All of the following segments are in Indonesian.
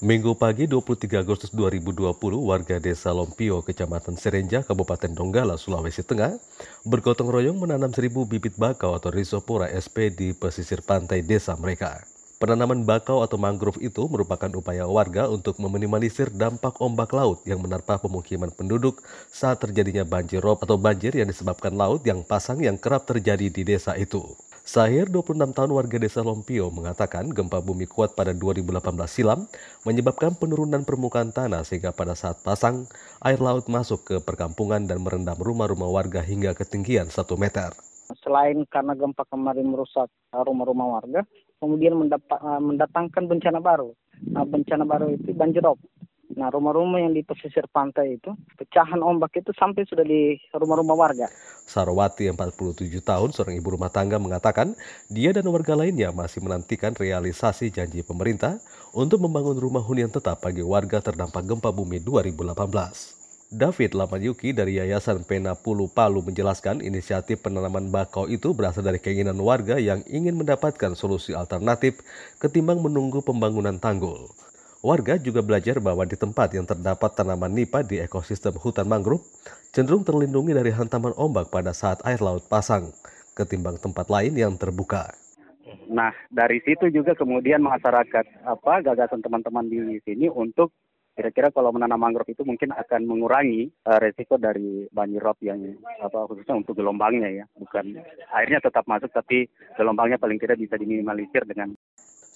Minggu pagi 23 Agustus 2020, warga desa Lompio, Kecamatan Serenja, Kabupaten Donggala, Sulawesi Tengah, bergotong royong menanam seribu bibit bakau atau Rhizopora sp di pesisir pantai desa mereka. Penanaman bakau atau mangrove itu merupakan upaya warga untuk meminimalisir dampak ombak laut yang menerpa pemukiman penduduk saat terjadinya banjir rob atau banjir yang disebabkan laut yang pasang yang kerap terjadi di desa itu. Sahir, 26 tahun warga desa Lompio, mengatakan gempa bumi kuat pada 2018 silam menyebabkan penurunan permukaan tanah sehingga pada saat pasang, air laut masuk ke perkampungan dan merendam rumah-rumah warga hingga ketinggian 1 meter. Selain karena gempa kemarin merusak rumah-rumah warga, kemudian mendatangkan bencana baru. Nah, bencana baru itu banjirop. Nah, rumah-rumah yang di pesisir pantai itu, pecahan ombak itu sampai sudah di rumah-rumah warga. Sarwati, 47 tahun, seorang ibu rumah tangga mengatakan dia dan warga lainnya masih menantikan realisasi janji pemerintah untuk membangun rumah hunian tetap bagi warga terdampak gempa bumi 2018. David Lamayuki dari Yayasan Pena Pulu Palu menjelaskan inisiatif penanaman bakau itu berasal dari keinginan warga yang ingin mendapatkan solusi alternatif ketimbang menunggu pembangunan tanggul. Warga juga belajar bahwa di tempat yang terdapat tanaman nipa di ekosistem hutan mangrove cenderung terlindungi dari hantaman ombak pada saat air laut pasang, ketimbang tempat lain yang terbuka. Nah, dari situ juga kemudian masyarakat apa gagasan teman-teman di sini untuk kira-kira kalau menanam mangrove itu mungkin akan mengurangi uh, resiko dari banjir rob yang apa khususnya untuk gelombangnya ya, bukan airnya tetap masuk tapi gelombangnya paling tidak bisa diminimalisir dengan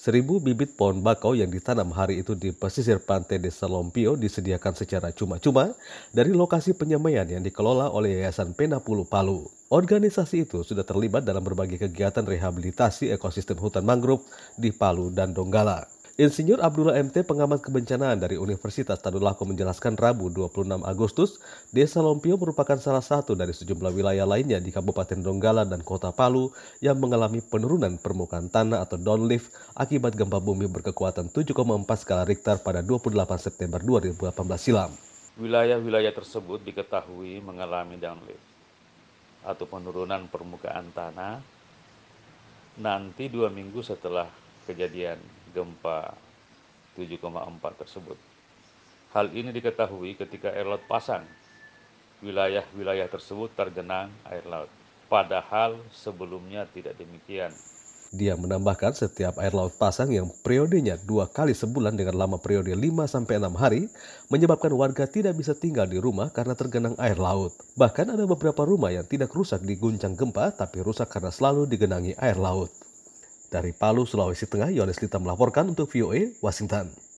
Seribu bibit pohon bakau yang ditanam hari itu di pesisir pantai Desa Lompio disediakan secara cuma-cuma dari lokasi penyemaian yang dikelola oleh Yayasan Penapulu Palu. Organisasi itu sudah terlibat dalam berbagai kegiatan rehabilitasi ekosistem hutan mangrove di Palu dan Donggala. Insinyur Abdullah MT, pengamat kebencanaan dari Universitas Tadulako menjelaskan Rabu 26 Agustus, Desa Lompio merupakan salah satu dari sejumlah wilayah lainnya di Kabupaten Donggala dan Kota Palu yang mengalami penurunan permukaan tanah atau downlift akibat gempa bumi berkekuatan 7,4 skala Richter pada 28 September 2018 silam. Wilayah-wilayah tersebut diketahui mengalami downlift atau penurunan permukaan tanah nanti dua minggu setelah kejadian gempa 7,4 tersebut. Hal ini diketahui ketika air laut pasang. Wilayah-wilayah tersebut tergenang air laut. Padahal sebelumnya tidak demikian. Dia menambahkan setiap air laut pasang yang periodenya dua kali sebulan dengan lama periode 5-6 hari menyebabkan warga tidak bisa tinggal di rumah karena tergenang air laut. Bahkan ada beberapa rumah yang tidak rusak diguncang gempa tapi rusak karena selalu digenangi air laut. Dari Palu, Sulawesi Tengah, Yohanes Lita melaporkan untuk VOA Washington.